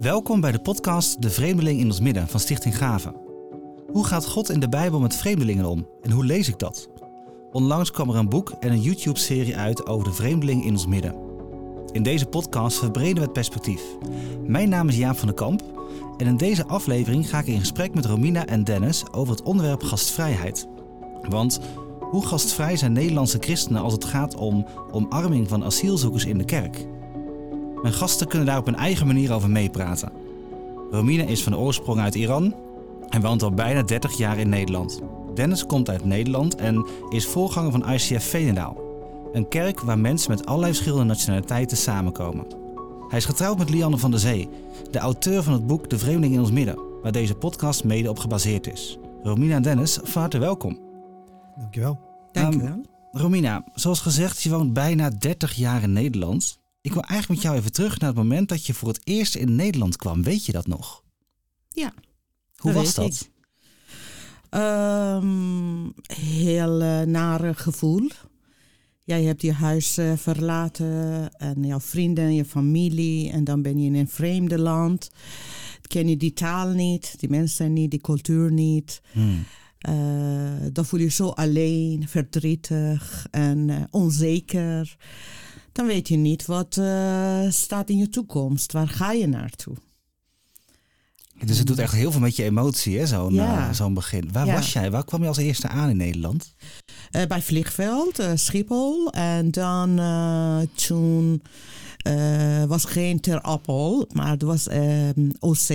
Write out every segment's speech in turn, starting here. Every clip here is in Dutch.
Welkom bij de podcast De Vreemdeling in ons midden van Stichting Gave. Hoe gaat God in de Bijbel met vreemdelingen om en hoe lees ik dat? Onlangs kwam er een boek en een YouTube-serie uit over de vreemdeling in ons midden. In deze podcast verbreden we het perspectief. Mijn naam is Jaap van den Kamp en in deze aflevering ga ik in gesprek met Romina en Dennis over het onderwerp gastvrijheid. Want hoe gastvrij zijn Nederlandse christenen als het gaat om omarming van asielzoekers in de kerk? Mijn gasten kunnen daar op hun eigen manier over meepraten. Romina is van oorsprong uit Iran en woont al bijna 30 jaar in Nederland. Dennis komt uit Nederland en is voorganger van ICF Veenendaal. Een kerk waar mensen met allerlei verschillende nationaliteiten samenkomen. Hij is getrouwd met Lianne van der Zee, de auteur van het boek De Vreemdeling in ons midden, waar deze podcast mede op gebaseerd is. Romina en Dennis, van harte welkom. Dankjewel. Dankjewel. Um, Romina, zoals gezegd, je woont bijna 30 jaar in Nederland. Ik wil eigenlijk met jou even terug naar het moment dat je voor het eerst in Nederland kwam. Weet je dat nog? Ja. Hoe dat was dat? Ehm, heel eh, nare gevoel. Jij hebt je huis eh, verlaten en jouw vrienden en je familie. En dan ben je in een vreemde land. Ken je die taal niet, die mensen niet, die cultuur niet. Hmm. Eh, dan voel je je zo alleen, verdrietig en eh, onzeker. Dan weet je niet wat eh, staat in je toekomst. Waar ga je naartoe? Dus het doet echt heel veel met je emotie, hè, zo'n Ja. eh, begin. Waar Ja. was jij? Waar kwam je als eerste aan in Nederland? Eh, bij Vliegveld, Schiphol. En dan toen was geen Ter Appel, maar het was ehm, OC.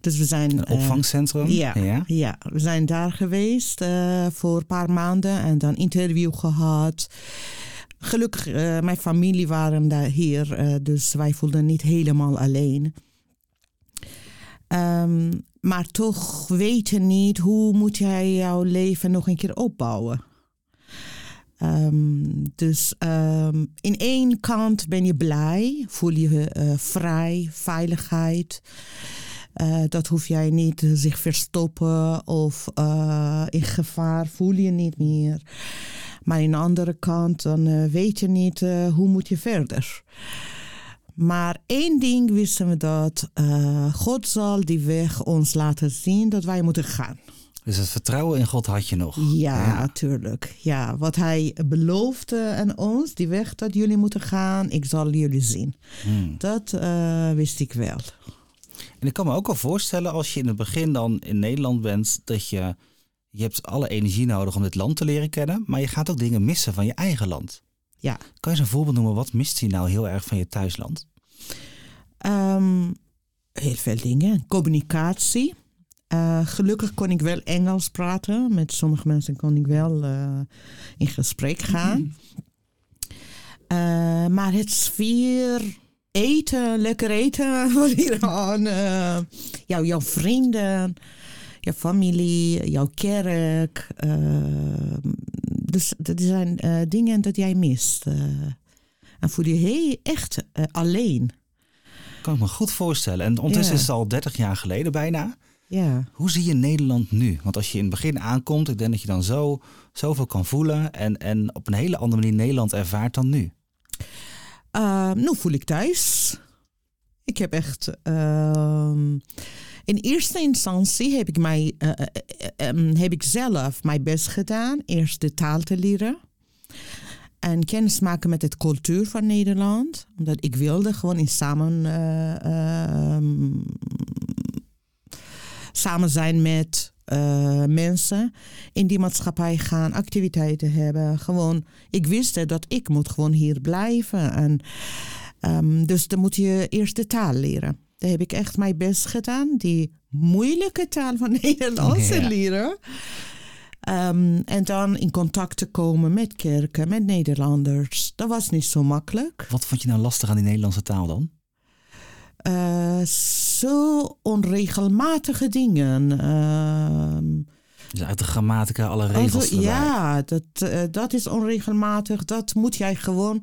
Dus we zijn... Een opvangcentrum? ja, ja. ja. we zijn daar geweest voor een paar maanden en dan interview gehad. Gelukkig, eh, mijn familie waren daar hier, eh, dus wij voelden niet helemaal alleen. Ehm, maar toch weet niet hoe moet jij jouw leven nog een keer opbouwen. Ehm, dus ehm, in één kant ben je blij, voel je eh, vrij, veiligheid. Dat hoef jij niet zich verstoppen of in gevaar voel je niet meer. Maar aan de andere kant, dan eh, weet je niet eh, hoe moet je verder. Maar één ding wisten we dat eh, God zal die weg ons laten zien dat wij moeten gaan. Dus het vertrouwen in God had je nog? Ja, natuurlijk. Ja, wat hij beloofde aan ons, die weg dat jullie moeten gaan, ik zal jullie zien. Hmm. Dat wist ik wel. En ik kan me ook wel voorstellen als je in het begin dan in Nederland bent, dat je, je hebt alle energie nodig om dit land te leren kennen, maar je gaat ook dingen missen van je eigen land. Ja. Kan je eens een voorbeeld noemen, wat mist je nou heel erg van je thuisland? Ehm, heel veel dingen. Communicatie. Eh, gelukkig kon ik wel Engels praten. Met sommige mensen kon ik wel eh, in gesprek gaan. Eh, maar het sfeer, eten, lekker eten van Iran. jouw vrienden, jouw familie, jouw kerk. eh, dus dat zijn eh, dingen dat jij mist. eh. en voel je heel echt alleen. Kan ik me goed voorstellen. En ondertussen Ja. is het al 30 jaar geleden bijna. Ja. Hoe zie je Nederland nu? Want als je in het begin aankomt, ik denk dat je dan zo, zoveel kan voelen en, en op een hele andere manier Nederland ervaart dan nu. Nu voel ik thuis. Ik heb echt. ehm, in eerste instantie heb ik, mij, eh, eh, eh, ehm, heb ik zelf mijn best gedaan. Eerst de taal te leren. En kennis maken met de cultuur van Nederland. Omdat ik wilde gewoon in samen, eh, ehm, samen zijn met mensen. In die maatschappij gaan, activiteiten hebben. Gewoon, ik wist dat ik moet gewoon hier blijven. En, ehm, dus dan moet je eerst de taal leren. Daar heb ik echt mijn best gedaan. Die moeilijke taal van Nederlands te Ja. leren. Ehm, en dan in contact te komen met kerken, met Nederlanders. Dat was niet zo makkelijk. Wat vond je nou lastig aan die Nederlandse taal dan? Eh, zo onregelmatige dingen. Ehm, Dus uit de grammatica, alle regels Also, ja, dat, eh, dat is onregelmatig. Dat moet jij gewoon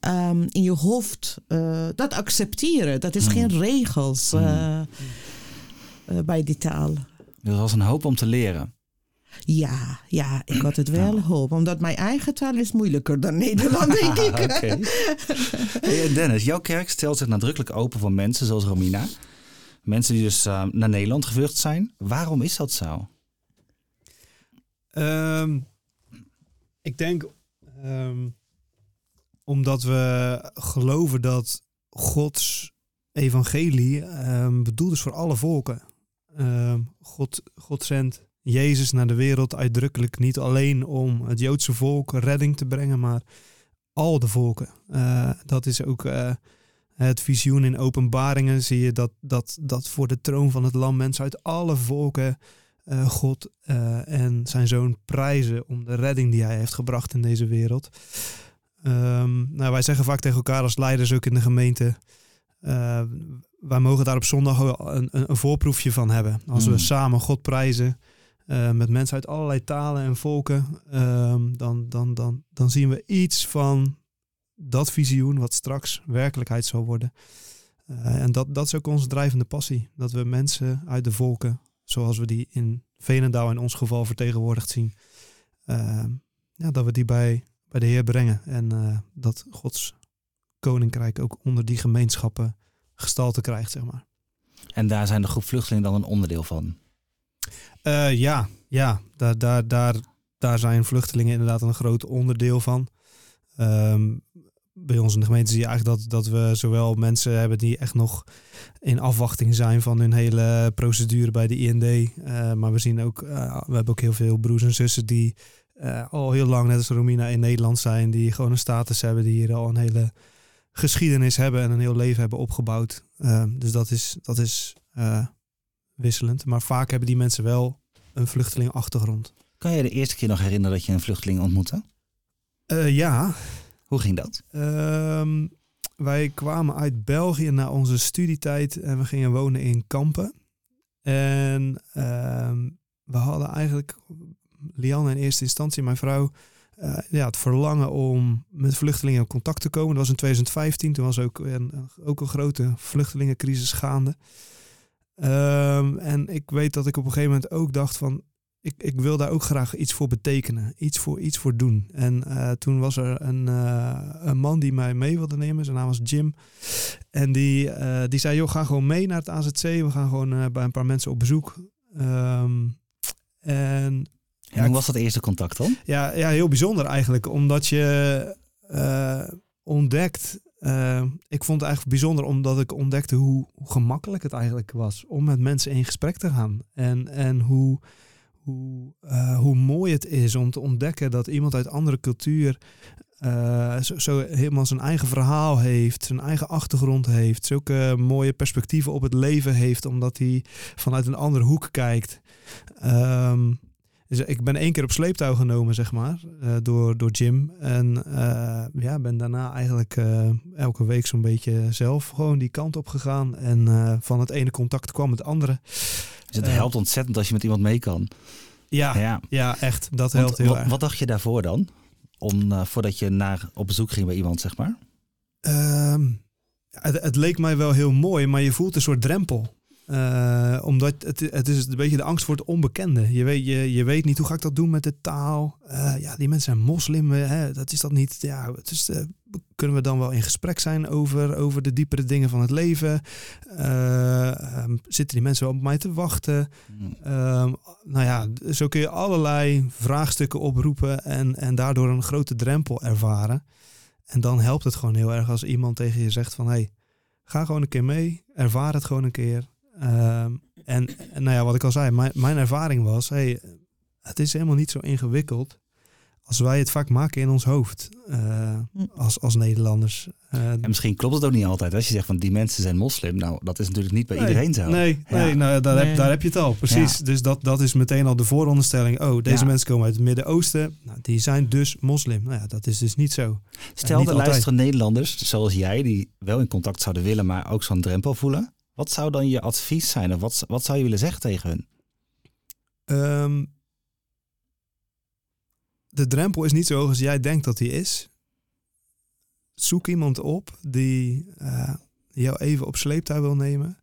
ehm, in je hoofd eh, dat accepteren. Dat is Hmm. geen regels eh, eh, bij die taal. Dus er was een hoop om te leren. Ja, ja, ik had het wel hoop. Omdat mijn eigen taal is moeilijker dan Nederland, denk ik. Hey, Dennis, jouw kerk stelt zich nadrukkelijk open voor mensen zoals Romina. Mensen die dus naar Nederland gevlucht zijn. Waarom is dat zo? Ehm, ik denk ehm, omdat we geloven dat Gods evangelie ehm, bedoeld is voor alle volken. God, God zendt Jezus naar de wereld uitdrukkelijk niet alleen om het Joodse volk redding te brengen, maar al de volken. Eh, dat is ook eh, het visioen in openbaringen. Zie je dat, dat, dat voor de troon van het lam mensen uit alle volken eh, God eh, en zijn zoon prijzen om de redding die hij heeft gebracht in deze wereld. Ehm, nou, wij zeggen vaak tegen elkaar als leiders ook in de gemeente. eh, wij mogen daar op zondag een, een, voorproefje van hebben. Als we Mm. samen God prijzen met mensen uit allerlei talen en volken, ehm, dan, dan, dan, dan zien we iets van dat visioen wat straks werkelijkheid zal worden. En dat, dat is ook onze drijvende passie. Dat we mensen uit de volken, zoals we die in Veenendaal in ons geval vertegenwoordigd zien, ehm, ja, dat we die bij, bij de Heer brengen. En eh, dat Gods koninkrijk ook onder die gemeenschappen gestalte krijgt, zeg maar. En daar zijn de groep vluchtelingen dan een onderdeel van. Eh, ja, ja daar, daar, daar, daar zijn vluchtelingen inderdaad een groot onderdeel van. Ehm, bij ons in de gemeente zie je eigenlijk dat, dat we zowel mensen hebben die echt nog in afwachting zijn van hun hele procedure bij de IND. eh, maar we zien ook, eh, we hebben ook heel veel broers en zussen die eh, al heel lang, net als Romina, in Nederland zijn. Die gewoon een status hebben, die hier al een hele geschiedenis hebben en een heel leven hebben opgebouwd. Dus dat is, dat is wisselend. Maar vaak hebben die mensen wel een vluchtelingenachtergrond. Kan je de eerste keer nog herinneren dat je een vluchteling ontmoette? Ja, Hoe ging dat? Ehm, wij kwamen uit België na onze studietijd en we gingen wonen in Kampen. En ehm, we hadden eigenlijk, Lianne in eerste instantie, mijn vrouw, eh, ja, het verlangen om met vluchtelingen in contact te komen. Dat was in 2015, toen was ook een, ook een grote vluchtelingencrisis gaande. Ehm, en ik weet dat ik op een gegeven moment ook dacht van, ik, ik wil daar ook graag iets voor betekenen, iets voor, iets voor doen. En eh, toen was er een, eh, een man die mij mee wilde nemen, zijn naam was Jim. En die, eh, die zei, joh, ga gewoon mee naar het AZC. We gaan gewoon bij een paar mensen op bezoek. Ehm, en En hoe was dat eerste contact dan? ja, ja, heel bijzonder eigenlijk. Omdat je ontdekt. ik vond het eigenlijk bijzonder omdat ik ontdekte hoe, hoe gemakkelijk het eigenlijk was om met mensen in gesprek te gaan. En, en hoe, hoe, eh, hoe mooi het is om te ontdekken dat iemand uit andere cultuur eh, zo, helemaal zijn eigen verhaal heeft, zijn eigen achtergrond heeft, zulke mooie perspectieven op het leven heeft, omdat hij vanuit een andere hoek kijkt. Ehm, dus ik ben één keer op sleeptouw genomen, zeg maar, eh, door, door Jim. En ja, ben daarna eigenlijk elke week zo'n beetje zelf gewoon die kant op gegaan. En van het ene contact kwam het andere. Dus het helpt ontzettend als je met iemand mee kan. Ja, ja. Ja. echt. Dat Want helpt heel wat, erg. wat dacht je daarvoor dan? Om, eh, voordat je naar, op bezoek ging bij iemand, zeg maar? Ehm, het, het leek mij wel heel mooi, maar je voelt een soort drempel. Eh, omdat het, het is een beetje de angst voor het onbekende. Je weet, je, je weet niet hoe ga ik dat doen met de taal. Eh, ja, die mensen zijn moslim. Hè, dat is dat niet. Ja, het is, eh, kunnen we dan wel in gesprek zijn over, over de diepere dingen van het leven? Eh, ehm, zitten die mensen wel op mij te wachten? Ehm, nou ja, zo kun je allerlei vraagstukken oproepen en, en daardoor een grote drempel ervaren. En dan helpt het gewoon heel erg als iemand tegen je zegt van... hey, ga gewoon een keer mee, ervaar het gewoon een keer. Ehm, en, en nou ja, wat ik al zei, mijn, mijn ervaring was... Hey, het is helemaal niet zo ingewikkeld als wij het vaak maken in ons hoofd eh, als, als Nederlanders. Eh, En misschien klopt het ook niet altijd. Als je zegt van die mensen zijn moslim. Nou, dat is natuurlijk niet bij Nee, iedereen zo. Nee, Ja. nee nou, daar, Nee. Heb, daar heb je het al, precies. Ja. Dus dat, dat is meteen al de vooronderstelling. Oh, deze Ja. mensen komen uit het Midden-Oosten. Nou, die zijn dus moslim. Nou ja, dat is dus niet zo. Stel, niet er altijd. luisteren Nederlanders zoals jij, die wel in contact zouden willen, maar ook zo'n drempel voelen. Wat zou dan je advies zijn? Of wat, wat zou je willen zeggen tegen hun? Ehm, de drempel is niet zo hoog als jij denkt dat die is. Zoek iemand op die eh, jou even op sleeptouw wil nemen.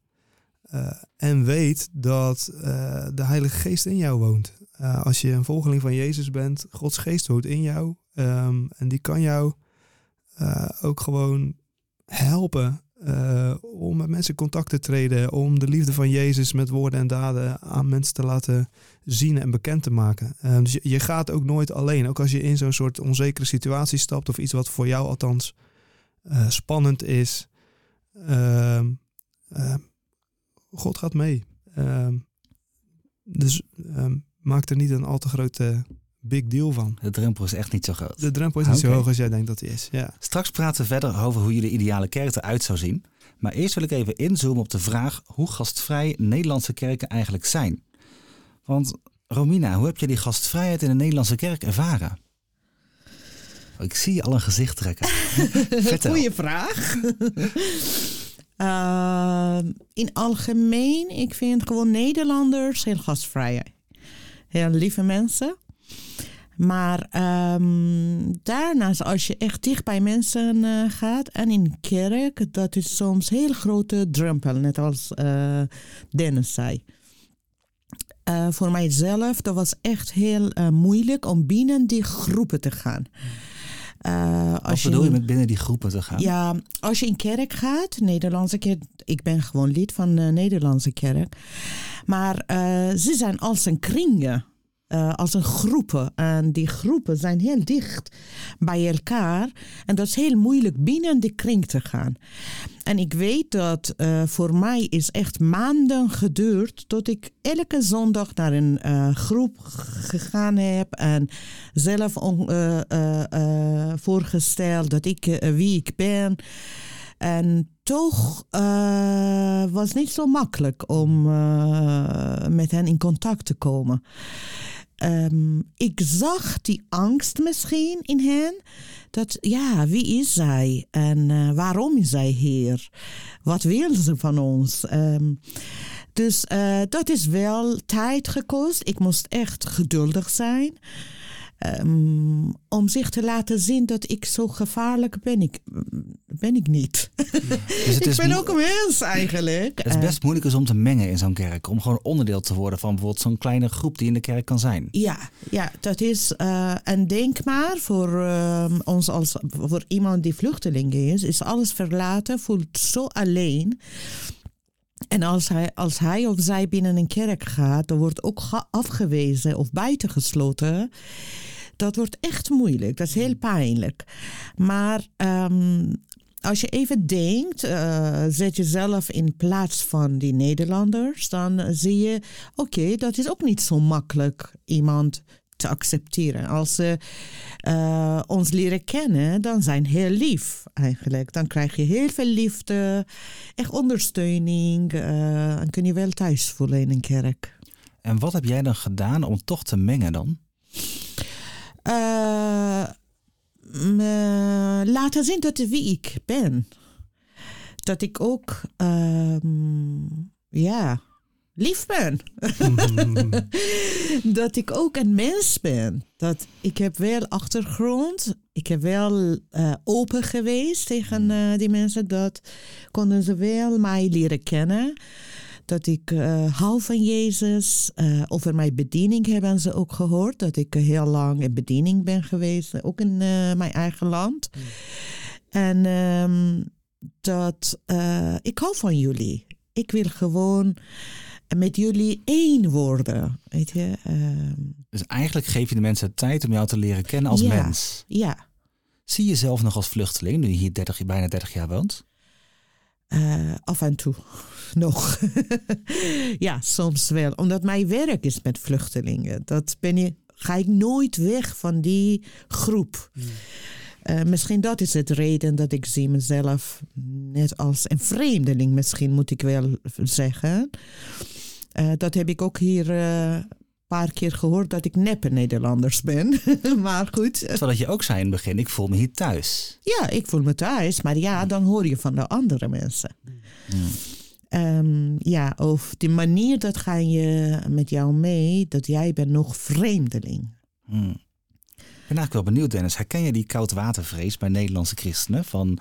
Eh, en weet dat eh, de Heilige Geest in jou woont. als je een volgeling van Jezus bent, Gods geest woont in jou. Ehm, en die kan jou ook gewoon helpen eh, om met mensen in contact te treden. Om de liefde van Jezus met woorden en daden aan mensen te laten zien en bekend te maken. Ehm, dus je, gaat ook nooit alleen. Ook als je in zo'n soort onzekere situatie stapt of iets wat voor jou althans eh, spannend is. Ehm, ehm, God gaat mee. Dus maak er niet een al te grote big deal van. De drempel is echt niet zo groot. De drempel is niet zo hoog als jij denkt dat hij is. Ja. Straks praten we verder over hoe jullie ideale kerk eruit zou zien. Maar eerst wil ik even inzoomen op de vraag hoe gastvrij Nederlandse kerken eigenlijk zijn. Want Romina, hoe heb je die gastvrijheid in de Nederlandse kerk ervaren? Oh, Ik zie je al een gezicht trekken. Goeie vraag. Ehm, in algemeen, ik vind gewoon Nederlanders heel gastvrij. Heel lieve mensen. Maar ehm, daarnaast, als je echt dicht bij mensen eh, gaat en in kerk, dat is soms een heel grote drempel, net als eh, Dennis zei. Eh, voor mijzelf, dat was echt heel moeilijk om binnen die groepen te gaan. Wat als bedoel je in- met binnen die groepen te gaan? ja, als je in kerk gaat, Nederlandse kerk, ik ben gewoon lid van de Nederlandse kerk. Maar ze zijn als een kringen, eh, als een groepen. En die groepen zijn heel dicht bij elkaar. En dat is heel moeilijk binnen de kring te gaan. En ik weet dat eh, voor mij is echt maanden geduurd tot ik elke zondag naar een eh, groep gegaan heb en zelf on- voorgesteld dat ik wie ik ben. En toch was het niet zo makkelijk om met hen in contact te komen. Ehm, ik zag die angst misschien in hen. Dat ja, wie is zij en eh, waarom is zij hier? Wat wil ze van ons? Ehm, dus eh, dat is wel tijd gekost. Ik moest echt geduldig zijn. Ehm, om zich te laten zien dat ik zo gevaarlijk ben ik, ben ik niet. Dus ik ben ook een mens eigenlijk. het is best moeilijk is om te mengen in zo'n kerk. Om gewoon onderdeel te worden van bijvoorbeeld zo'n kleine groep die in de kerk kan zijn. Ja, ja, dat is. eh en denk maar, voor ehm, ons als voor iemand die vluchteling is, is alles verlaten, voelt zo alleen. En als hij, als hij of zij binnen een kerk gaat, dan wordt ook ge- afgewezen of buitengesloten. Dat wordt echt moeilijk, dat is heel pijnlijk. Maar ehm, als je even denkt, eh, zet jezelf in plaats van die Nederlanders, dan zie je, oké, dat is ook niet zo makkelijk iemand te accepteren. Als ze eh, ons leren kennen, dan zijn heel lief eigenlijk. Dan krijg je heel veel liefde, echt ondersteuning eh, en kun je wel thuis voelen in een kerk. En wat heb jij dan gedaan om toch te mengen dan? Eh, me laten zien dat wie ik ben. Dat ik ook, ehm, ja, lief ben. dat ik ook een mens ben. Dat ik heb wel achtergrond. Ik heb wel eh, open geweest tegen eh, die mensen. Dat konden ze wel mij leren kennen. Dat ik eh, hou van Jezus. Eh, over mijn bediening hebben ze ook gehoord. Dat ik eh, heel lang in bediening ben geweest. Ook in mijn eigen land. En ehm, dat ik hou van jullie. Ik wil gewoon met jullie één worden. Weet je? Ehm, Dus eigenlijk geef je de mensen tijd om jou te leren kennen als Ja. mens. ja. Zie je jezelf nog als vluchteling, nu je hier 30, bijna 30 jaar woont? Af en toe nog. ja, soms wel. Omdat mijn werk is met vluchtelingen. Dat ben ik, ga ik nooit weg van die groep. Eh, misschien dat is het reden dat ik zie mezelf net als een vreemdeling, misschien moet ik wel zeggen. Eh, dat heb ik ook hier eh, een paar keer gehoord dat ik neppe Nederlanders ben. maar goed, eh, Terwijl dat je ook zei in het begin, ik voel me hier thuis. ja, ik voel me thuis, maar ja, dan hoor je van de andere mensen. Ehm, ja, of die manier dat ga je met jou mee, dat jij bent nog vreemdeling. Hmm. Ik ben eigenlijk wel benieuwd, Dennis. Herken je die koudwatervrees bij Nederlandse christenen? Van,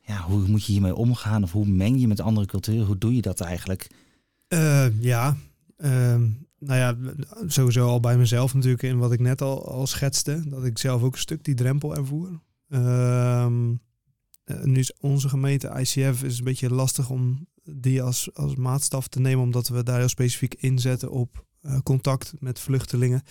ja, hoe moet je hiermee omgaan? Of hoe meng je met andere culturen? Hoe doe je dat eigenlijk? Eh, ja, Ehm, nou ja, sowieso al bij mezelf natuurlijk in wat ik net al, al schetste. Dat ik zelf ook een stuk die drempel ervoer. Ehm, eh, nu is onze gemeente ICF is een beetje lastig om die als, als maatstaf te nemen. Omdat we daar heel specifiek inzetten op eh, contact met vluchtelingen.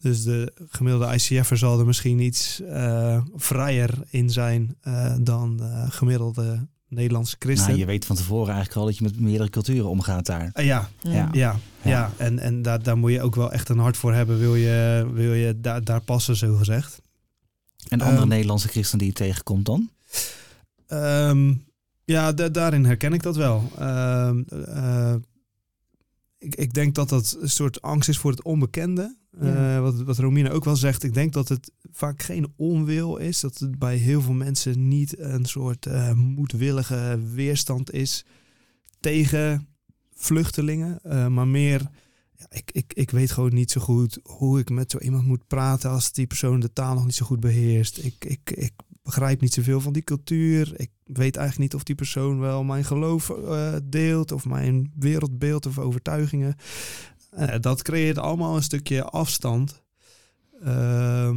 Dus de gemiddelde ICF'er zal er misschien iets uh, vrijer in zijn dan de gemiddelde Nederlandse christen. Nou, je weet van tevoren eigenlijk al dat je met meerdere culturen omgaat daar. Uh, ja, ja, ja, ja, En, en daar, daar moet je ook wel echt een hart voor hebben. Wil je, wil je daar, daar passen, zo gezegd. En andere um, Nederlandse christen die je tegenkomt dan? Um, ja, daarin herken ik dat wel. Uh, uh, ik, ik denk dat dat een soort angst is voor het onbekende. Ja. Uh, wat, wat Romina ook wel zegt, ik denk dat het vaak geen onwil is. Dat het bij heel veel mensen niet een soort uh, moedwillige weerstand is tegen vluchtelingen. Maar meer, ja, ik, ik, ik weet gewoon niet zo goed hoe ik met zo iemand moet praten als die persoon de taal nog niet zo goed beheerst. Ik, ik, ik begrijp niet zoveel van die cultuur. Ik weet eigenlijk niet of die persoon wel mijn geloof uh, deelt of mijn wereldbeeld of overtuigingen. Uh, dat creëert allemaal een stukje afstand. Uh,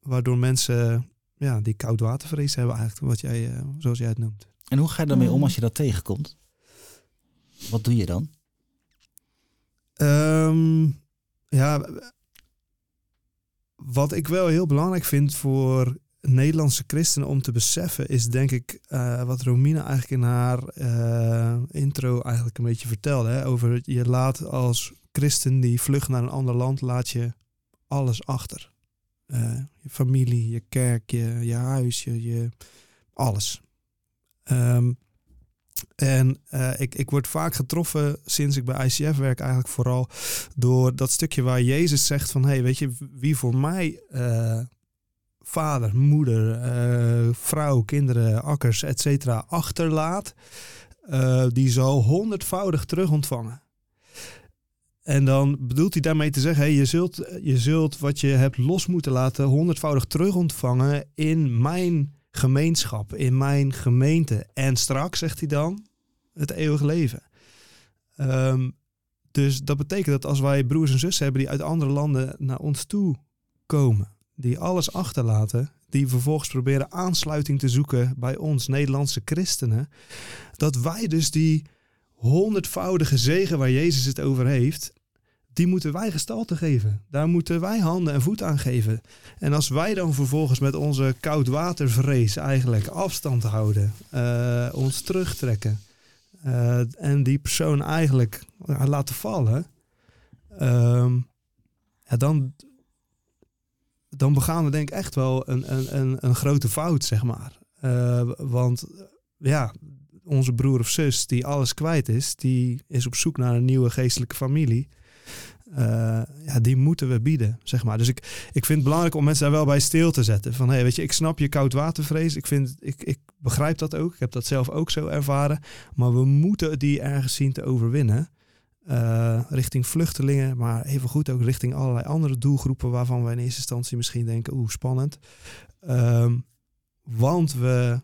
waardoor mensen ja, die koudwatervrees hebben eigenlijk, wat jij, uh, zoals jij het noemt. En hoe ga je daarmee om als je dat tegenkomt? Wat doe je dan? Um, ja, wat ik wel heel belangrijk vind voor Nederlandse christenen om te beseffen is denk ik uh, wat Romina eigenlijk in haar uh, intro eigenlijk een beetje vertelde. Hè, over je laat als christen die vlucht naar een ander land, laat je alles achter. Uh, je familie, je kerk, je, je huis, je, je alles. Um, en ik, ik word vaak getroffen sinds ik bij ICF werk eigenlijk vooral door dat stukje waar Jezus zegt van... hé, hey, weet je, wie voor mij vader, moeder, uh, vrouw, kinderen, akkers, etc. achterlaat, uh, die zal honderdvoudig terug ontvangen. En dan bedoelt hij daarmee te zeggen, hey, je, zult, je zult wat je hebt los moeten laten honderdvoudig terug ontvangen in mijn gemeenschap, in mijn gemeente. En straks, zegt hij dan, het eeuwige leven. Um, dus dat betekent dat als wij broers en zussen hebben die uit andere landen naar ons toe komen, die alles achterlaten, die vervolgens proberen aansluiting te zoeken bij ons Nederlandse christenen, dat wij dus die honderdvoudige zegen waar Jezus het over heeft, die moeten wij gestalte geven. Daar moeten wij handen en voet aan geven. En als wij dan vervolgens met onze koudwatervrees eigenlijk afstand houden, uh, ons terugtrekken uh, en die persoon eigenlijk laten vallen, ja, dan, dan begaan we denk ik echt wel een, een, een, een grote fout, zeg maar. Uh, want ja, onze broer of zus die alles kwijt is, die is op zoek naar een nieuwe geestelijke familie. Uh, ja, die moeten we bieden, zeg maar. Dus ik, ik vind het belangrijk om mensen daar wel bij stil te zetten. Van, hey, weet je, ik snap je koudwatervrees. Ik, vind, ik, ik begrijp dat ook. Ik heb dat zelf ook zo ervaren. Maar we moeten die ergens zien te overwinnen. Uh, richting vluchtelingen, maar even goed ook richting allerlei andere doelgroepen waarvan we in eerste instantie misschien denken, oeh, spannend. Um, want we,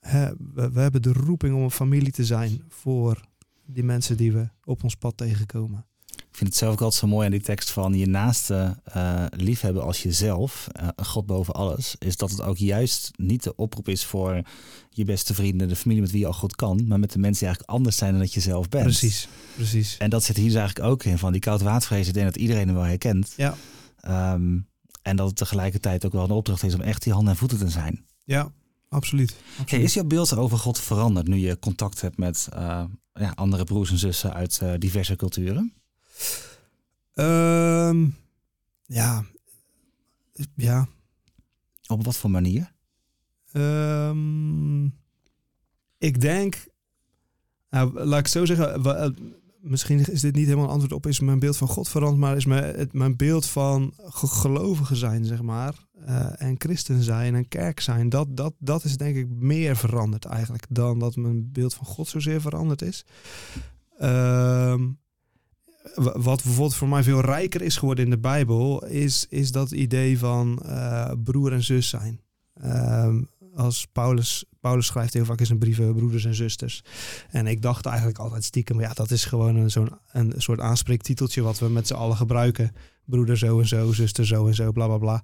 we, we, hebben de roeping om een familie te zijn voor die mensen die we op ons pad tegenkomen. Ik vind het zelf ook altijd zo mooi aan die tekst van je naaste uh, liefhebben als jezelf, uh, God boven alles, is dat het ook juist niet de oproep is voor je beste vrienden, de familie met wie je al goed kan, maar met de mensen die eigenlijk anders zijn dan dat je zelf bent. Precies, precies. En dat zit hier dus eigenlijk ook in, van die koudwatervrees, ik denk dat iedereen hem wel herkent. Ja. Um, en dat het tegelijkertijd ook wel een opdracht is om echt die handen en voeten te zijn. Ja, absoluut. absoluut. Hey, is jouw beeld over God veranderd nu je contact hebt met uh, ja, andere broers en zussen uit diverse culturen? Um, ja. Ja. Op wat voor manier? Um, ik denk, nou, laat ik zo zeggen, misschien is dit niet helemaal een antwoord op, is mijn beeld van God veranderd, maar is mijn, het, mijn beeld van gelovigen zijn, zeg maar, uh, en christen zijn en kerk zijn, dat, dat, dat is denk ik meer veranderd eigenlijk dan dat mijn beeld van God zozeer veranderd is. Um, wat bijvoorbeeld voor mij veel rijker is geworden in de Bijbel, is, is dat idee van uh, broer en zus zijn. Um, als Paulus, Paulus schrijft heel vaak in zijn brieven broeders en zusters. En ik dacht eigenlijk altijd stiekem, ja, dat is gewoon een, zo'n een soort aanspreektiteltje wat we met z'n allen gebruiken. Broeder zo en zo, zuster zo en zo, bla bla bla.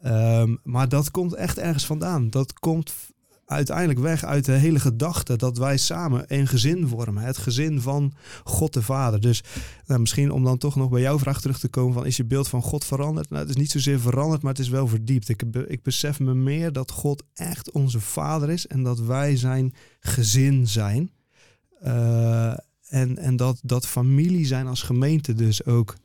Ehm, maar dat komt echt ergens vandaan. Dat komt uiteindelijk weg uit de hele gedachte dat wij samen een gezin vormen. Het gezin van God de Vader. Dus nou, misschien om dan toch nog bij jouw vraag terug te komen van is je beeld van God veranderd? Nou, het is niet zozeer veranderd, maar het is wel verdiept. Ik, ik besef me meer dat God echt onze Vader is en dat wij zijn gezin zijn. Uh, en en dat, dat familie zijn als gemeente dus ook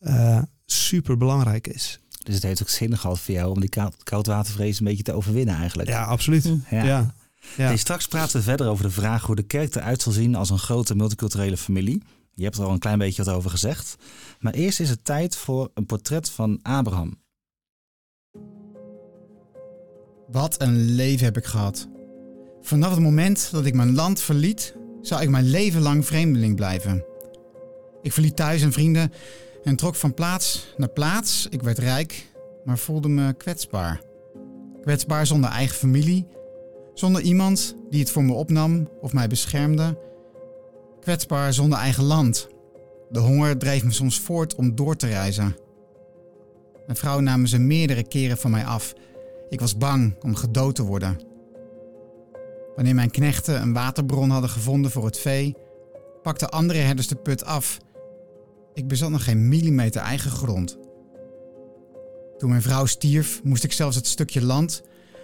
uh, super belangrijk is. Dus het heeft ook zin gehad voor jou om die koudwatervrees een beetje te overwinnen eigenlijk. Ja, absoluut. Hm. Ja. ja. ja. straks praten we verder over de vraag hoe de kerk eruit zal zien als een grote multiculturele familie. Je hebt er al een klein beetje wat over gezegd. Maar eerst is het tijd voor een portret van Abraham. Wat een leven heb ik gehad. Vanaf het moment dat ik mijn land verliet, zou ik mijn leven lang vreemdeling blijven. Ik verliet thuis en vrienden en trok van plaats naar plaats. Ik werd rijk, maar voelde me kwetsbaar. Kwetsbaar zonder eigen familie, zonder iemand die het voor me opnam of mij beschermde. Kwetsbaar zonder eigen land. De honger dreef me soms voort om door te reizen. Mijn vrouw namen ze meerdere keren van mij af. Ik was bang om gedood te worden. Wanneer mijn knechten een waterbron hadden gevonden voor het vee, pakten andere herders de put af ik bezat nog geen millimeter eigen grond. Toen mijn vrouw stierf, moest ik zelfs het stukje land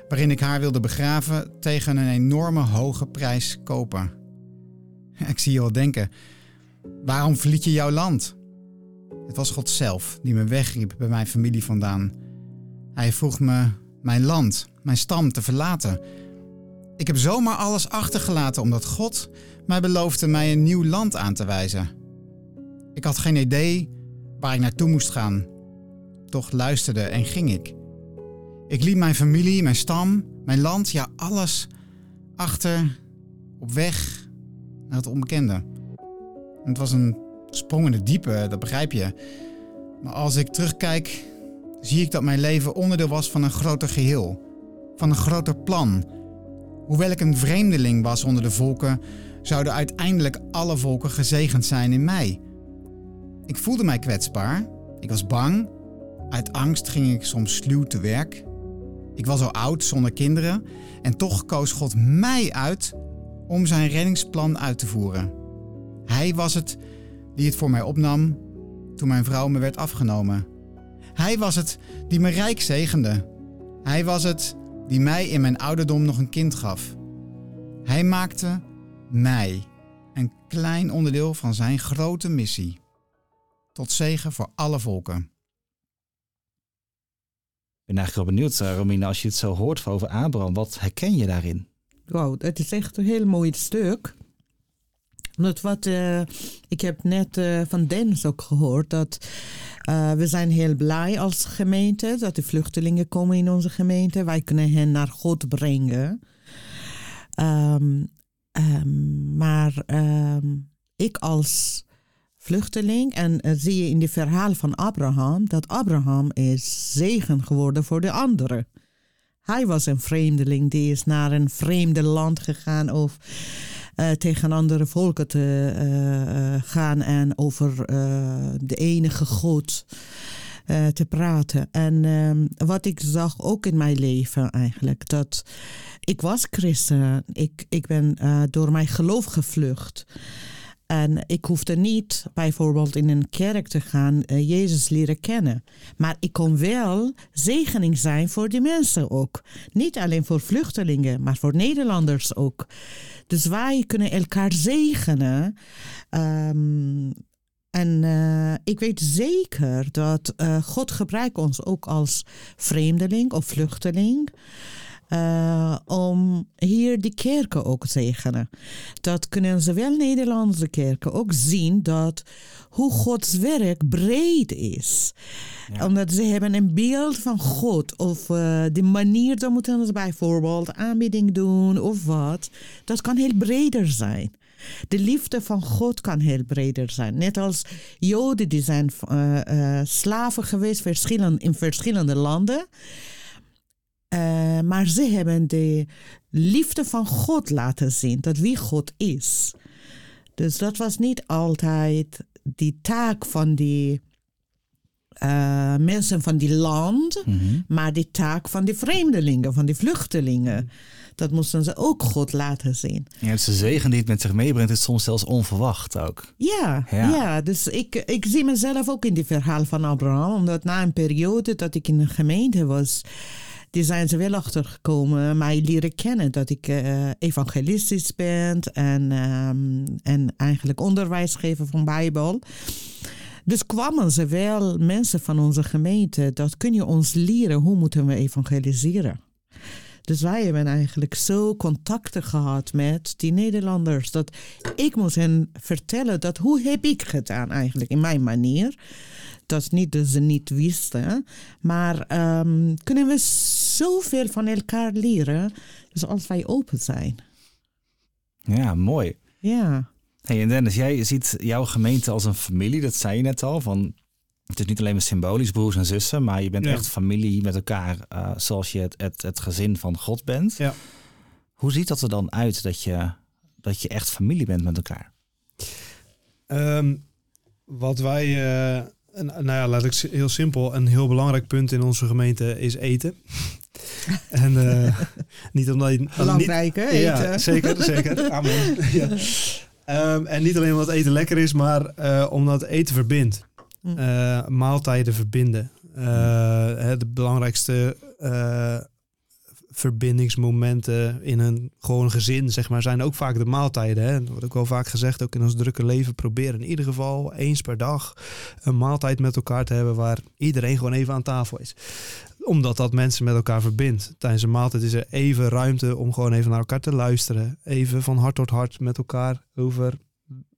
waarin ik haar wilde begraven tegen een enorme hoge prijs kopen. Ik zie je al denken: waarom verliet je jouw land? Het was God zelf die me wegriep bij mijn familie vandaan. Hij vroeg me mijn land, mijn stam te verlaten. Ik heb zomaar alles achtergelaten omdat God mij beloofde mij een nieuw land aan te wijzen. Ik had geen idee waar ik naartoe moest gaan. Toch luisterde en ging ik. Ik liet mijn familie, mijn stam, mijn land, ja alles achter op weg naar het onbekende. het was een sprong in de diepe, dat begrijp je. Maar als ik terugkijk, zie ik dat mijn leven onderdeel was van een groter geheel, van een groter plan. Hoewel ik een vreemdeling was onder de volken, zouden uiteindelijk alle volken gezegend zijn in mij. Ik voelde mij kwetsbaar. Ik was bang. Uit angst ging ik soms sluw te werk. Ik was al oud zonder kinderen en toch koos God mij uit om zijn reddingsplan uit te voeren. Hij was het die het voor mij opnam toen mijn vrouw me werd afgenomen. Hij was het die me rijk zegende. Hij was het die mij in mijn ouderdom nog een kind gaf. Hij maakte mij een klein onderdeel van zijn grote missie tot zegen voor alle volken. Ik ben eigenlijk wel benieuwd, eh, Romina, als je het zo hoort over Abraham, wat herken je daarin? Wow, het is echt een heel mooi stuk. Omdat wat, uh, ik heb net uh, van Dennis ook gehoord dat uh, we zijn heel blij als gemeente dat de vluchtelingen komen in onze gemeente. Wij kunnen hen naar God brengen. Um, um, maar um, ik als vluchteling. En uh, zie je in de verhalen van Abraham dat Abraham is zegen geworden voor de anderen. Hij was een vreemdeling die is naar een vreemde land gegaan of uh, tegen andere volken te uh, gaan en over de enige God te praten. En ehm, wat ik zag ook in mijn leven eigenlijk, dat ik was christen. Ik, ik ben door mijn geloof gevlucht. En ik hoefde niet bijvoorbeeld in een kerk te gaan uh, Jezus leren kennen. Maar ik kon wel zegening zijn voor die mensen ook. Niet alleen voor vluchtelingen, maar voor Nederlanders ook. Dus wij kunnen elkaar zegenen. Um, en uh, ik weet zeker dat uh, God gebruikt ons ook als vreemdeling of vluchteling. Uh, om hier die kerken ook te zegenen. Dat kunnen zowel Nederlandse kerken ook zien dat hoe Gods werk breed is. Ja. Omdat ze hebben een beeld van God of uh, de manier dat moeten ze bijvoorbeeld aanbieding doen of wat. Dat kan heel breder zijn. De liefde van God kan heel breder zijn. Net als Joden die zijn uh, slaven geweest verschillen, in verschillende landen. Uh, Eh, maar ze hebben de liefde van God laten zien, dat wie God is. Dus dat was niet altijd die taak van die uh, mensen van die land, Mhm. maar die taak van die vreemdelingen, van die vluchtelingen. Dat moesten ze ook God laten zien. Ja, de zegen die het met zich meebrengt, is soms zelfs onverwacht ook. Ja, Ja. ja. dus ik, ik zie mezelf ook in die verhaal van Abraham. Omdat na een periode dat ik in een gemeente was, die zijn ze wel achtergekomen, mij leren kennen dat ik eh, evangelistisch ben en, ehm, en eigenlijk onderwijs geven van Bijbel. Dus kwamen ze wel, mensen van onze gemeente, dat kun je ons leren, hoe moeten we evangeliseren? Dus wij hebben eigenlijk zo contacten gehad met die Nederlanders. Dat ik moest hen vertellen dat hoe heb ik gedaan eigenlijk in mijn manier. Dat niet dat ze niet wisten. Maar ehm, kunnen we zoveel van elkaar leren. Dus als wij open zijn. Ja, mooi. Ja. Hey, en Dennis, jij ziet jouw gemeente als een familie, dat zei je net al. Van, het is niet alleen maar symbolisch broers en zussen, maar je bent Ja. echt familie met elkaar eh, zoals je het, het, het gezin van God bent. Ja. Hoe ziet dat er dan uit dat je, dat je echt familie bent met elkaar? Ehm, wat wij, eh, nou ja, laat ik heel simpel, een heel belangrijk punt in onze gemeente is eten. en eh, niet omdat je... niet, Belangrijk hè, eten. Ja, zeker, zeker. Amen. ja. Ehm, en niet alleen omdat eten lekker is, maar eh, omdat eten verbindt. Mm. Eh, maaltijden verbinden. Eh, de belangrijkste eh, verbindingsmomenten in een gewoon gezin, zeg maar, zijn ook vaak de maaltijden. Hè. Dat wordt ook wel vaak gezegd, ook in ons drukke leven, proberen in ieder geval eens per dag een maaltijd met elkaar te hebben waar iedereen gewoon even aan tafel is omdat dat mensen met elkaar verbindt. Tijdens een maaltijd is er even ruimte om gewoon even naar elkaar te luisteren. Even van hart tot hart met elkaar over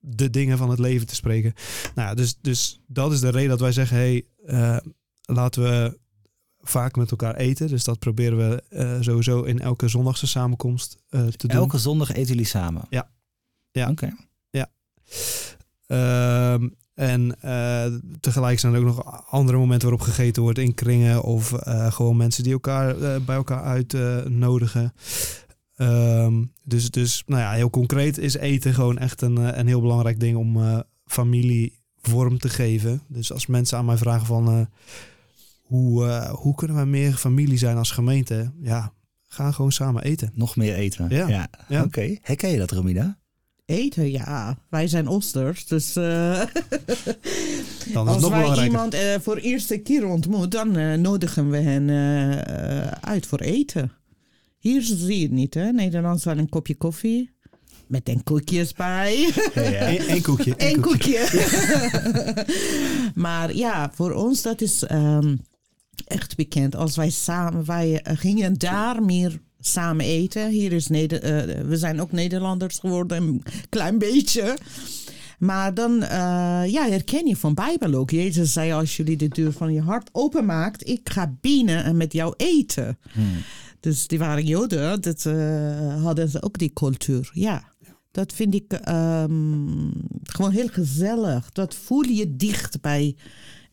de dingen van het leven te spreken. Nou ja, dus, dus dat is de reden dat wij zeggen, hey, eh, laten we vaak met elkaar eten. Dus dat proberen we eh, sowieso in elke zondagse samenkomst eh, te doen. Elke zondag eten jullie samen? Ja. Ja. Oké. Ehm, en tegelijk zijn er ook nog andere momenten waarop gegeten wordt in kringen of gewoon mensen die elkaar bij elkaar uitnodigen. Ehm, dus, dus nou ja, heel concreet is eten gewoon echt een, eh, een heel belangrijk ding om eh, familie vorm te geven. Dus als mensen aan mij vragen van eh, hoe, eh, hoe kunnen we meer familie zijn als gemeente? Ja, ga gewoon samen eten. Nog meer eten. Ja. Ja. Oké. Herken je dat, Romina? Eten, ja. Wij zijn Oosters, dus... eh, Dan is Als het nog wij iemand eh, voor de eerste keer ontmoet, dan nodigen we hen uit voor eten. Hier zie je het niet, hè? Nederlands wel een kopje koffie. Met een koekjes bij. Eén één koekje. Eén koekje. koekje. maar ja, voor ons dat is ehm, echt bekend. Als wij samen, wij eh, gingen daar meer samen eten. Hier is Neder eh, we zijn ook Nederlanders geworden, een klein beetje. Maar dan eh, ja, herken je van Bijbel ook. Jezus zei, als jullie de deur van je hart openmaakt, ik ga binnen en met jou eten. Hmm. Dus die waren Joden, dat eh, hadden ze ook die cultuur. Ja, dat vind ik ehm, gewoon heel gezellig. Dat voel je dicht bij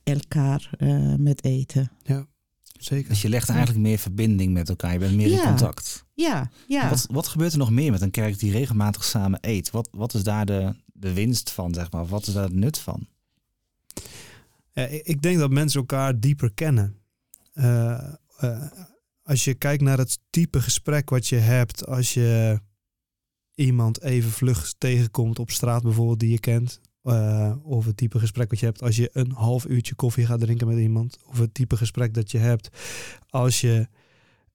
elkaar eh, met eten. Zeker. Dus je legt eigenlijk meer verbinding met elkaar. Je bent meer in Ja. contact. Ja, ja. Wat, wat gebeurt er nog meer met een kerk die regelmatig samen eet? Wat, wat is daar de, de winst van, zeg maar? Wat is daar het nut van? Ja, ik ik denk dat mensen elkaar dieper kennen. Eh, eh, als je kijkt naar het type gesprek wat je hebt als je iemand even vlug tegenkomt op straat bijvoorbeeld die je kent. eh, of het type gesprek wat je hebt als je een half uurtje koffie gaat drinken met iemand. Of het type gesprek dat je hebt als je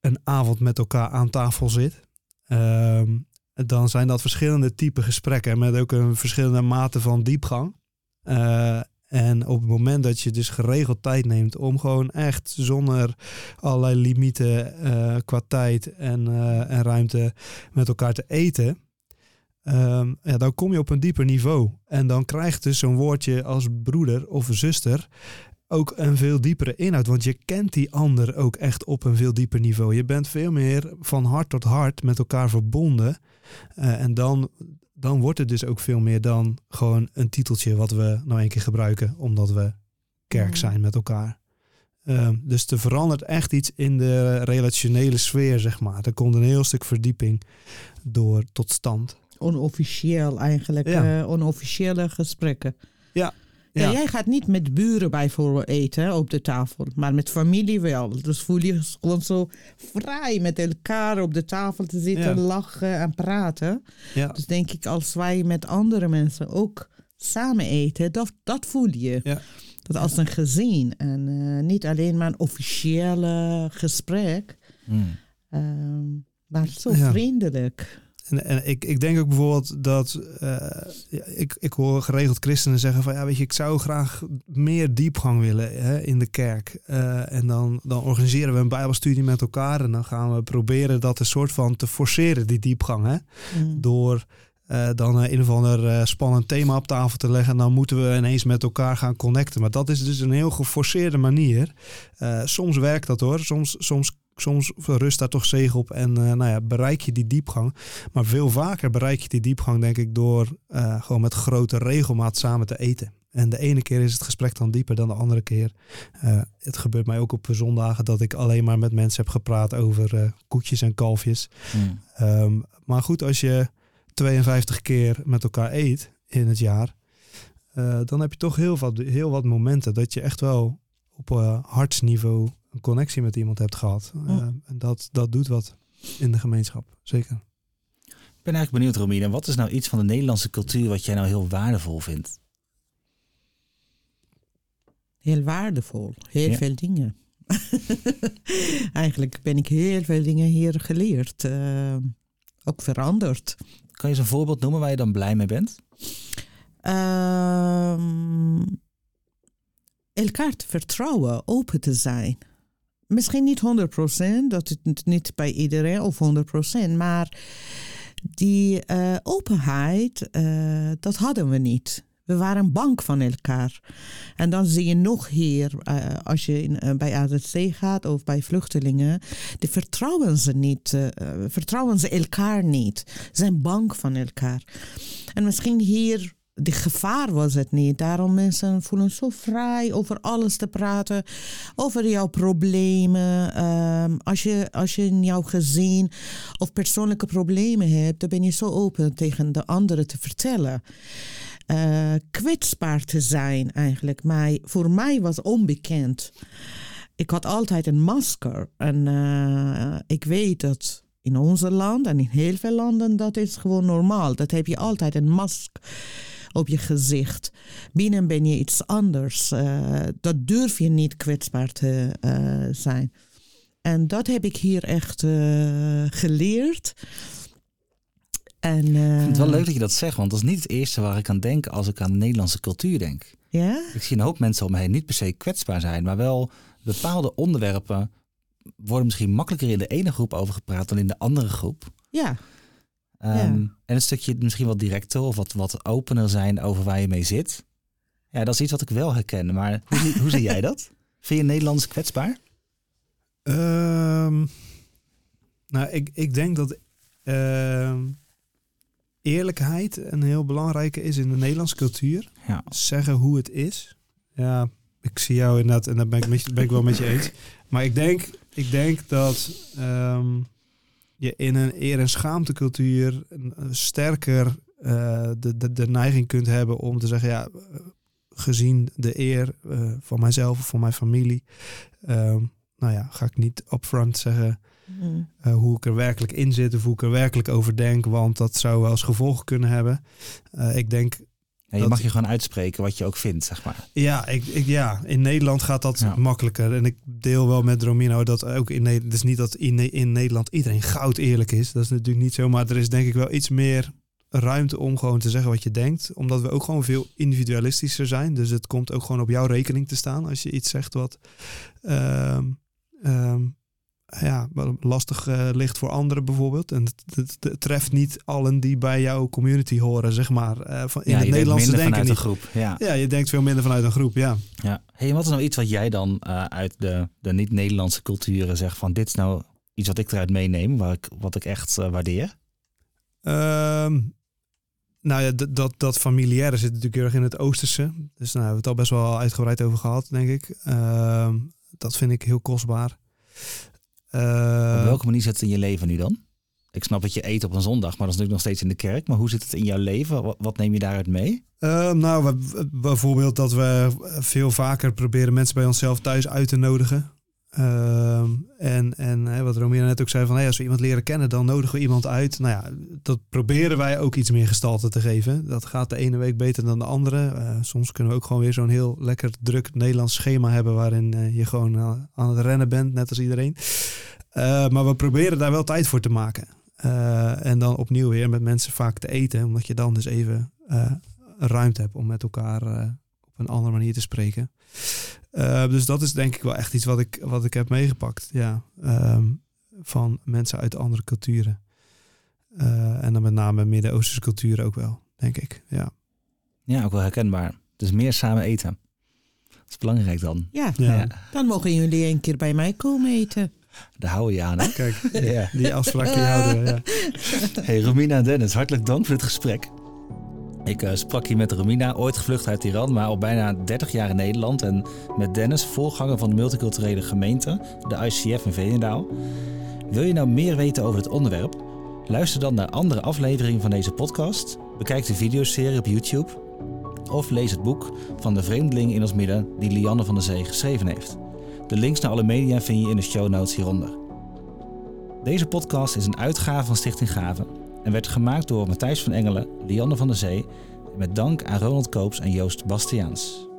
een avond met elkaar aan tafel zit. Ehm, dan zijn dat verschillende type gesprekken met ook een verschillende mate van diepgang. Eh, en op het moment dat je dus geregeld tijd neemt om gewoon echt zonder allerlei limieten eh, qua tijd en, eh, en ruimte met elkaar te eten, ehm, ja, dan kom je op een dieper niveau. En dan krijgt dus zo'n woordje als broeder of zuster ook een veel diepere inhoud. Want je kent die ander ook echt op een veel dieper niveau. Je bent veel meer van hart tot hart met elkaar verbonden. Eh, en dan, dan wordt het dus ook veel meer dan gewoon een titeltje wat we nou een keer gebruiken omdat we kerk Mhm. zijn met elkaar. Ehm, dus er verandert echt iets in de relationele sfeer, zeg maar. Er komt een heel stuk verdieping door tot stand. Onofficieel eigenlijk, Ja. eh, onofficiële gesprekken. Ja, Ja. ja. jij gaat niet met buren bijvoorbeeld eten op de tafel, maar met familie wel. Dus voel je gewoon zo vrij met elkaar op de tafel te zitten, Ja. lachen en praten. Dus denk ik, als wij met andere mensen ook samen eten, dat, dat voel je. Dat als een gezin en eh, niet alleen maar een officiële gesprek, Hmm. ehm, maar zo vriendelijk. En, en ik, ik denk ook bijvoorbeeld dat eh, ik, ik hoor geregeld christenen zeggen van ja, weet je, ik zou graag meer diepgang willen hè, in de kerk. Eh, en dan, dan organiseren we een Bijbelstudie met elkaar en dan gaan we proberen dat een soort van te forceren, die diepgang. Hè? Mm. Door eh, dan een of ander spannend thema op tafel te leggen. En dan moeten we ineens met elkaar gaan connecten. Maar dat is dus een heel geforceerde manier. Soms werkt dat hoor. Soms, soms, soms rust daar toch zegen op. En eh, nou ja, bereik je die diepgang. Maar veel vaker bereik je die diepgang denk ik door eh, gewoon met grote regelmaat samen te eten. En de ene keer is het gesprek dan dieper dan de andere keer. Eh, het gebeurt mij ook op zondagen dat ik alleen maar met mensen heb gepraat over koetjes en kalfjes. Hmm. Ehm, maar goed, als je 52 keer met elkaar eet in het jaar, dan heb je toch heel wat, heel wat momenten dat je echt wel op hartsniveau een connectie met iemand hebt gehad. Ja. Eh, en dat, dat doet wat in de gemeenschap, zeker. Ik ben eigenlijk benieuwd, Romina. Wat is nou iets van de Nederlandse cultuur wat jij nou heel waardevol vindt? Heel waardevol. Heel Ja. veel dingen. Eigenlijk ben ik heel veel dingen hier geleerd. eh, ook veranderd. Kan je eens een voorbeeld noemen waar je dan blij mee bent? Ehm, elkaar te vertrouwen, open te zijn. Misschien niet 100%, dat het niet bij iedereen of 100%, maar die eh, openheid, eh, dat hadden we niet. We waren bang van elkaar. En dan zie je nog hier, eh, als je in, bij AZC gaat of bij vluchtelingen, die vertrouwen ze niet, vertrouwen ze elkaar niet. Zijn bang van elkaar. En misschien hier, die gevaar was het niet. Daarom mensen voelen zo vrij over alles te praten, over jouw problemen. Ehm, als, je, als je in jouw gezin of persoonlijke problemen hebt, dan ben je zo open tegen de anderen te vertellen. Eh, kwetsbaar te zijn eigenlijk. Maar voor mij was onbekend. Ik had altijd een masker. En eh, ik weet dat in onze land en in heel veel landen dat is gewoon normaal. Dat heb je altijd een mask op je gezicht. Binnen ben je iets anders. Eh, dat durf je niet kwetsbaar te eh, zijn. En dat heb ik hier echt eh, geleerd. En, Ik vind het wel leuk dat je dat zegt, want dat is niet het eerste waar ik aan denk als ik aan de Nederlandse cultuur denk. Ja? Ik zie een hoop mensen om me heen niet per se kwetsbaar zijn, maar wel bepaalde onderwerpen worden misschien makkelijker in de ene groep over gepraat dan in de andere groep. Ja. Ehm, En een stukje misschien wat directer of wat, wat opener zijn over waar je mee zit. Ja, dat is iets wat ik wel herken. Maar hoe, zie- hoe zie jij dat? Vind je Nederlands kwetsbaar? Ehm, nou, ik, ik denk dat ehm, eerlijkheid een heel belangrijke is in de Nederlandse cultuur. Ja. Zeggen hoe het is. Ja, ik zie jou inderdaad en daar ben ik, ben ik wel met je eens. Maar ik denk, ik denk dat je in een eer- en schaamtecultuur sterker eh, de, de, de neiging kunt hebben om te zeggen, ja, eh, gezien de eer eh, van mijzelf of van mijn familie, ehm, nou ja, ga ik niet upfront zeggen Mm. hoe ik er werkelijk in zit of hoe ik er werkelijk over denk, want dat zou wel eens gevolgen kunnen hebben. Ik denk, Je Dat- mag je gewoon uitspreken wat je ook vindt, zeg maar. ja, ik, ik, ja, in Nederland gaat dat Ja. makkelijker. En ik deel wel met Romino dat ook in Nederland, het is niet dat in, in Nederland iedereen goud eerlijk is. Dat is natuurlijk niet zo, maar er is denk ik wel iets meer ruimte om gewoon te zeggen wat je denkt. Omdat we ook gewoon veel individualistischer zijn. Dus het komt ook gewoon op jouw rekening te staan als je iets zegt wat ehm, ehm, ja, lastig eh, ligt voor anderen bijvoorbeeld. En het, treft niet allen die bij jouw community horen, zeg maar. eh, van, in ja, het je denkt Nederlandse minder denken vanuit niet. een groep. Ja. Ja, je denkt veel minder vanuit een groep, ja. Ja. Hey, wat is nou iets wat jij dan eh, uit de, de niet-Nederlandse culturen zegt van dit is nou iets wat ik eruit meeneem, waar ik, wat ik echt waardeer? Ehm, nou ja, dat, dat familiaire zit natuurlijk heel erg in het Oosterse. Dus nou, hebben we het al best wel uitgebreid over gehad, denk ik. Ehm, dat vind ik heel kostbaar. Uh, op welke manier zit het in je leven nu dan? Ik snap dat je eet op een zondag, maar dat is natuurlijk nog steeds in de kerk. Maar hoe zit het in jouw leven? Wat, neem je daaruit mee? Uh, nou, bijvoorbeeld dat we veel vaker proberen mensen bij onszelf thuis uit te nodigen. Uh, en en wat Romina net ook zei, van als we iemand leren kennen, dan nodigen we iemand uit. Nou ja, dat proberen wij ook iets meer gestalte te geven. Dat gaat de ene week beter dan de andere. Uh, soms kunnen we ook gewoon weer zo'n heel lekker druk Nederlands schema hebben waarin uh, je gewoon aan het rennen bent, net als iedereen. maar we proberen daar wel tijd voor te maken. en dan opnieuw weer met mensen vaak te eten, omdat je dan dus even ruimte hebt om met elkaar op een andere manier te spreken. Uh, dus dat is denk ik wel echt iets wat ik, wat ik heb meegepakt. Ja. Um, van mensen uit andere culturen. Uh, en dan met name Midden-Oosterse culturen ook wel, denk ik. Ja. ja, ook wel herkenbaar. Dus meer samen eten. Dat is belangrijk dan. Ja, ja. dan mogen jullie een keer bij mij komen eten. Daar houden je aan, hè? Kijk, ja. die afspraak die houden we, ja. Hey, Romina en Dennis, hartelijk dank voor het gesprek. Ik uh, sprak hier met Romina, ooit gevlucht uit Iran, maar al bijna 30 jaar in Nederland. En met Dennis, voorganger van de multiculturele gemeente, de ICF in Veenendaal. Wil je nou meer weten over het onderwerp? Luister dan naar andere afleveringen van deze podcast. Bekijk de videoserie op YouTube. Of lees het boek van de vreemdeling in ons midden die Lianne van der Zee geschreven heeft. De links naar alle media vind je in de show notes hieronder. Deze podcast is een uitgave van Stichting Gaven en werd gemaakt door Matthijs van Engelen, Lianne van der Zee met dank aan Ronald Koops en Joost Bastiaans.